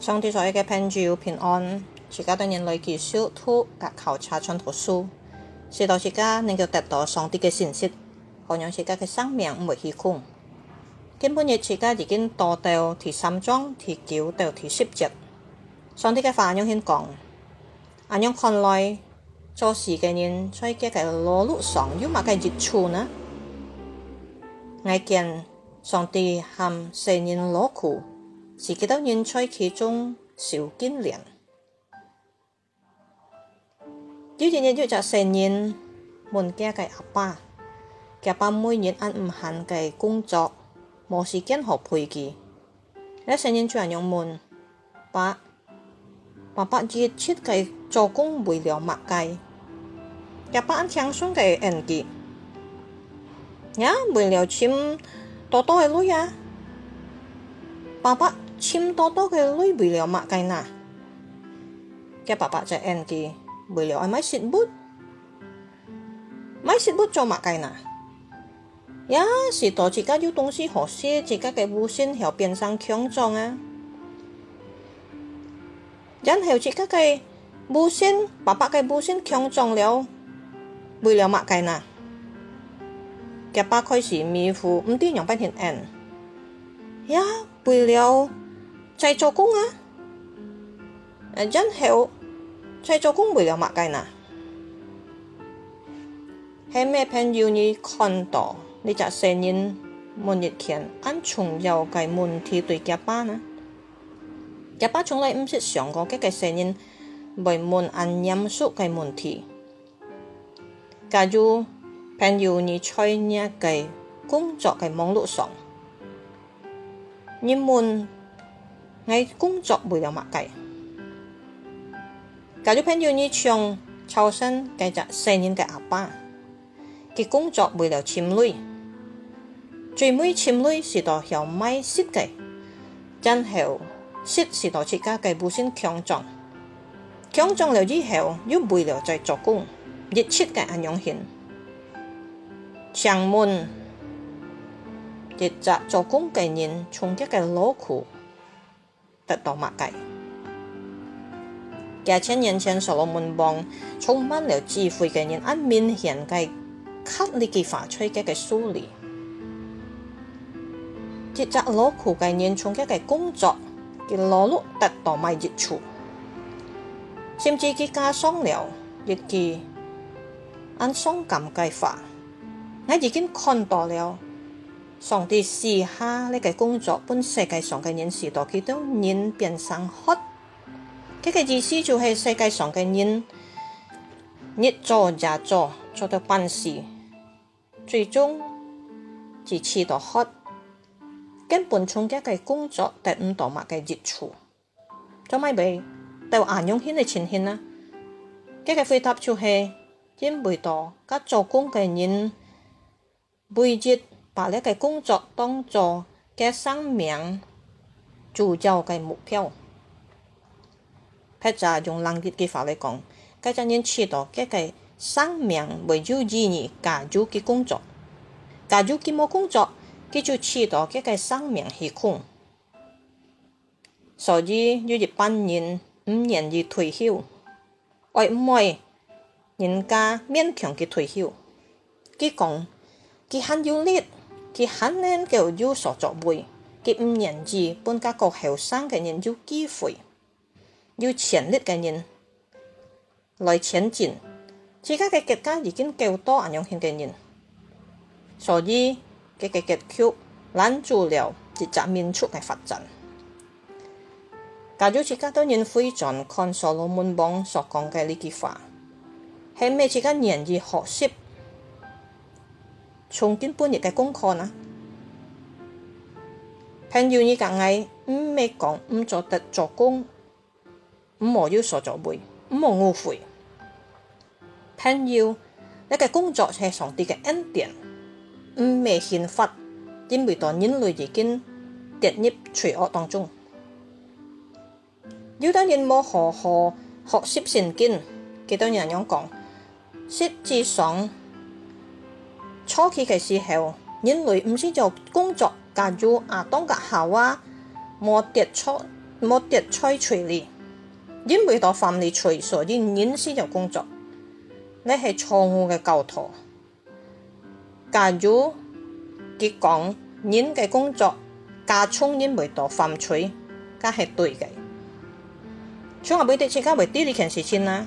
上帝所有嘅編組平安，而家啲人类技術突甲考察穿好书，使到自家能够得到上帝嘅信息，好让自家嘅生命唔会虚空。根本日自家已经堕到第三章、第九到第十节，上帝嘅反應很讲，而家看来做事嘅人所以嘅嘅老路想要擘開一撮呢？我见上帝含世人老苦。自己都認在其中受娟玲，有前一约就成年，门家嘅阿爸，阿爸每日按唔限嘅工作，冇时间学陪佢，一成年就用门，爸，爸爸要出嘅做工为了物计，阿爸按轻松嘅人杰，呀，为了钱多多的攞呀，爸爸。簽多多嘅女，為了麥雞乸，嘅爸爸就 n 佢，為了買食物，買食物做麥雞乸。也是多自家有東西好識，自家嘅武身又變身強壯啊！然後自家嘅武身，爸爸嘅武身強壯了，為了麥雞乸，嘅爸開始迷糊唔斷，讓班人 n。呀，為了在做工啊！誒真係我製工冇有默契嗱。係咩朋友你看到呢只声音问一情，按從有嘅问题对腳巴呢？腳巴从来唔識上过嘅嘅声音，未問按因素嘅问题。假如朋友你在呢个工作嘅忙碌上，你问。喺工作冇有默契，隔咗朋友呢唱、凑身，跟着四年嘅阿爸，嘅工作为有钱累，最尾钱累是做后尾设计，真后设是做设计嘅部分强壮，强壮了之后又为了在做工，热切嘅阿勇贤，上门，就做工嘅人，从一个老苦。得到年开，人前所罗门王充满了智慧嘅人，按明显佢克里计划出嘅嘅梳理，一只劳苦嘅人做嘅工作嘅劳碌得到卖一处，甚至佢加上了一啲按安感计话，我已经看到了。上帝試下呢个工作，本世界上嘅人士到几多變变成黑。佢嘅意思就系世界上嘅人日做日做，做到本事，最终只似到黑。根本从家嘅工作第五到物嘅熱潮，做咪俾到鴻永轩嘅前線啊！佢嘅回答就系因为到，而做工嘅人每日。把你嘅工作当做嘅生命聚焦嘅目标。或者用冷一句话嚟讲，嗰只人企到佢嘅生命未有意义，就做嘅工作，假如嘅冇工作，佢就企到佢嘅生命系空。所以要一般人唔愿意退休，为为人家勉强佢退休，佢讲佢很有力。佢肯定叫有所作为，佢唔认字，本家个后生嘅人有机会，有潜力嘅人来前进。自家嘅国家已经够多咁样型嘅人，所以佢嘅结局拦住了一扎民族嘅发展。假如自家都人非常看所罗门王所讲嘅呢句话，系咩自家愿意学习？重捐半日嘅功课啦，朋友你講嘢唔咩講唔做特做工，唔冇要坐坐會，唔冇懊悔。朋友你嘅工作係上帝嘅恩典，唔咩憲法應會在人已经跌入罪恶当中。要等人冇學學学习圣经，幾多人樣讲，识字上。初期嘅时候，人类唔识就工作，假如阿当嘅猴啊冇跌出冇跌错树嚟，因为到犯嚟错，所以唔识就工作，呢系错误嘅教徒。假如佢讲人嘅工作加充因为到犯错，咁系对嘅。请我呢啲先系咪啲呢件事先啊？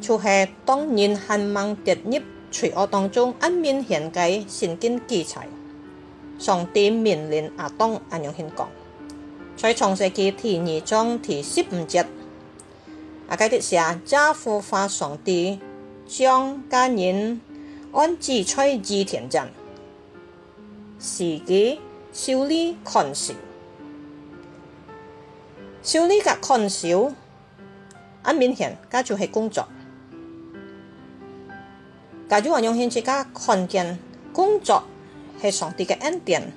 就系当年汉王的入楚恶当中，一面献计，一面记载，上帝命令亚当安用宣告，在创世纪第二章第十五节，阿该的是亚父发上帝将家人安置在伊田镇，时己修理看守，修理个看守，啊，明显家就系工作。假如我用心去家看见工作係上帝嘅恩典，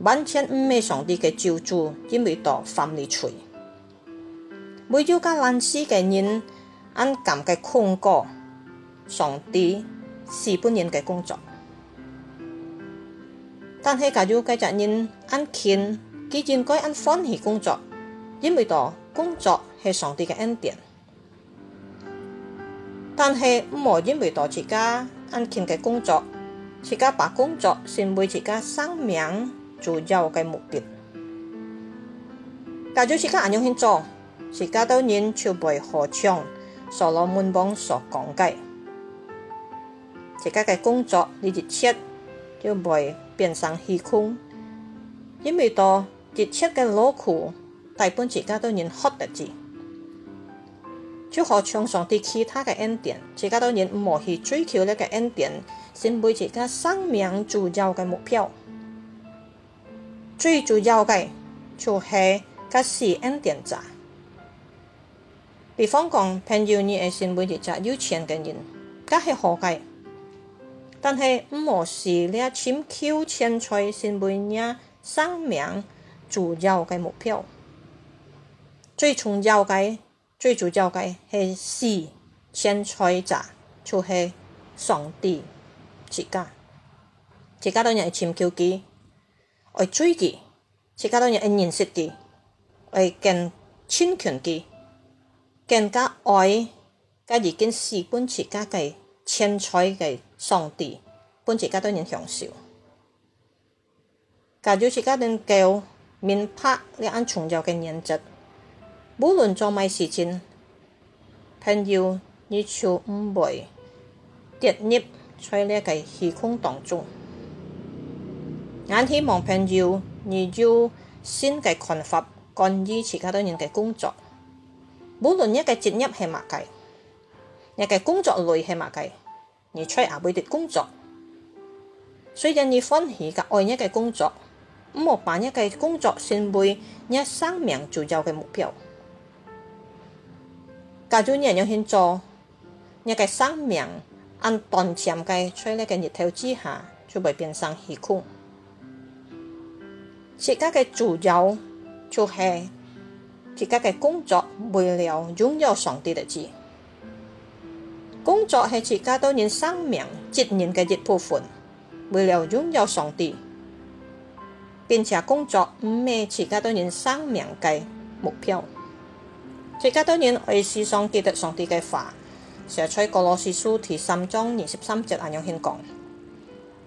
完全唔係上帝嘅救助，因为到犯了罪。每朝家難死嘅人，按感嘅困過，上帝是本人嘅工作。但系假如嗰只人按勤，既然该按欢喜工作，因为到工作係上帝嘅恩典。但系唔可以为到自家安全嘅工作，自家把工作成为自家生命主要嘅目的。如自如安系咁做，自家都人就未何强，所罗门王所讲嘅，自家嘅工作你一切就未变成虚空。因为到一接嘅劳苦，大部分自家都人屈到住。就可向上啲其他嘅恩典，自家当然唔系去追求呢个恩典，成为自家生命主要嘅目标。最主要嘅就系嗰啲恩典咋？比方讲，朋友你系成为一个有钱嘅人，梗系好嘅，但系唔系你一钱求钱才成为你生命主要嘅目标，最重要嘅。最主要系是钱财，咋就系上帝自家，自家多人爱追求佢，爱追佢，自家多人爱认识佮爱更亲近佮，更加爱佮已经是本持家计钱财嘅上帝，本持家多人享受。噶就自家人教明白你按宗教嘅原则。无论做咩事情，朋友你就唔会跌入在呢个虚空当中。我希望朋友你要先嘅羣发关于其他多人嘅工作，无论一个职日系乜嘅，一个工作类系乜嘅，你出阿貝迪工作，虽然你欢喜嘅爱一个工作，唔好把一个工作成为一生命重要嘅目标。家主人要先做，你的生命按段切的才来的、日头之下就会变成虚空。自家嘅自由就系自家嘅工作，为了拥有上帝的旨。工作系自家当年生命责任嘅一部分，为了拥有上帝，并且工作唔咩自家当年生命嘅目标。自家當然愛思想記得上帝的話，寫在《哥羅斯書》第三章二十三節，安樣勸講：，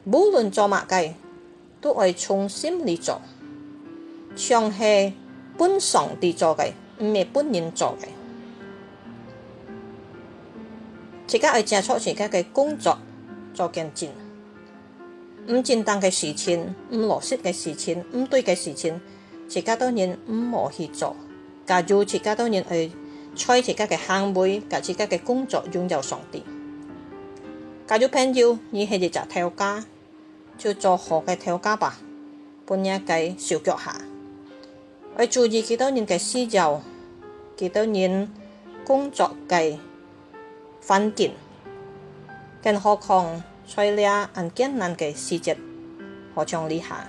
無論做乜嘅，都愛從心裏做，長係本上帝做嘅，唔係本人做嘅。自家愛正出自家嘅工作做更盡，唔正當嘅事情、唔羅嗦嘅事情、唔對嘅事情，自家當然唔好去做。佢如自己多人去採自己嘅行會，佢自己嘅工作拥有上帝。假如朋友，你系一只跳家，就做好嘅跳家吧，半夜計少脚下。佢注意幾多人嘅私慾，幾多人工作嘅分錢，更何況在呢啊唔簡嘅事節何將理下？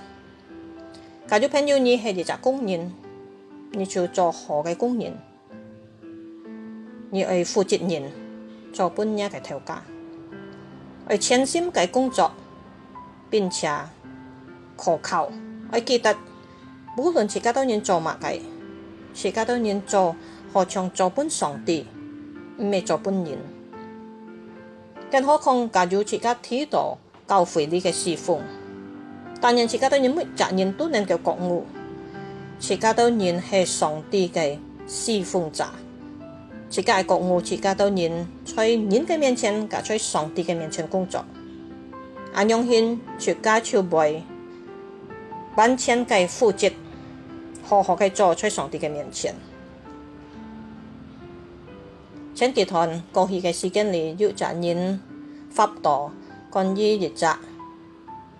假如朋友，你係一只工人。你就做何嘅工人，你系负责任，做本嘢嘅调家，系全心嘅工作，并且可靠。我记得无论自家多人做乜嘅，自家多人做何尝做本上啲，唔系做本人。更何况假如自家睇到教会你嘅侍奉，但人自家都人会责任都能够觉悟。自家都然系上帝嘅侍奉者，自业家觉悟，企业家都然在人嘅面前，及在上帝嘅面前工作。俺用献自家就未完全嘅负责，好好嘅做在上帝嘅面前。前几团过去嘅时间里，有责任发到关于一扎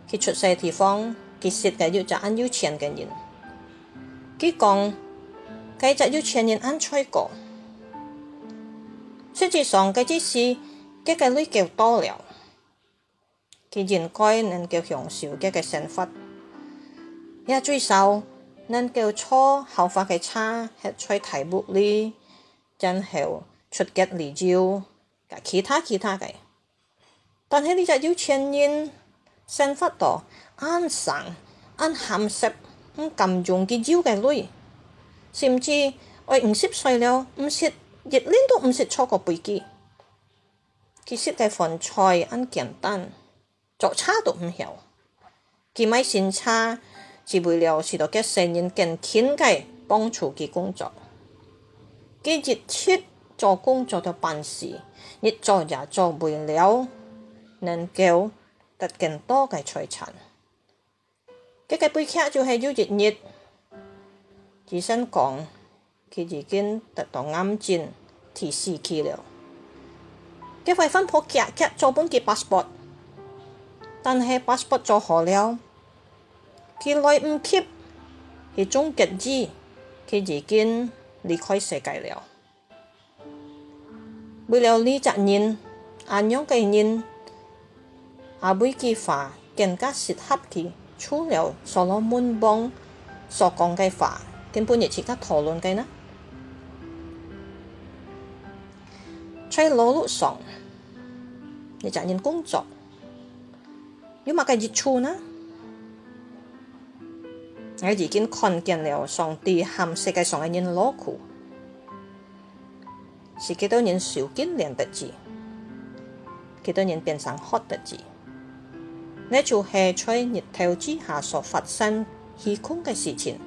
佢出世地方，佢说嘅有责任有钱嘅人。佢讲佢就要全人安彩过。实际上佢只事嘅嘅類叫多了，佢应该能够享受嘅嘅生活，也最少能够坐后發嘅车喺彩大屋裏，然後出街旅遊，其他其他嘅，但係你就要全人生活到安神安含食。咁咁容易招嘅女，甚至我五识岁了，唔识一年都唔识坐过飞机。其实嘅饭菜很简单，做差都唔晓。佢买新差，是为了是到嘅成人更天嘅帮助佢工作。佢日出做工作就办事，日做也做不了，能够得更多嘅财产。这个悲剧就是有日日，医生讲，佮已经得到眼镜，去世去了。佮会分破脚脚做半个巴士？八，但是八十八做好了？佮来唔及，佮种结子，佮已经离开世界了。为了李泽仁阿娘个人，阿伟计划更加适合佢。除了所罗门邦所讲的话，根本也其他讨论的呢？在劳碌上，你赚人工作，有乜嘅益处呢？我已经看见了上帝含世界上的人落苦，是几多人受尽连得住，几多人变成好得住。呢就系在热头之下所发生虚空嘅事情，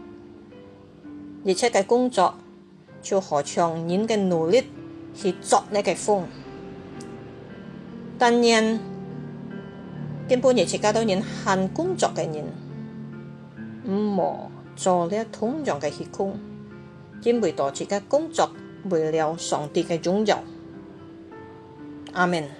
而且嘅工作就何常人嘅努力去作呢嘅风，但愿根本到自加到度人恨工作嘅人唔磨做呢同样嘅虚空，因回到自嘅工作为了上帝嘅宗教，阿门。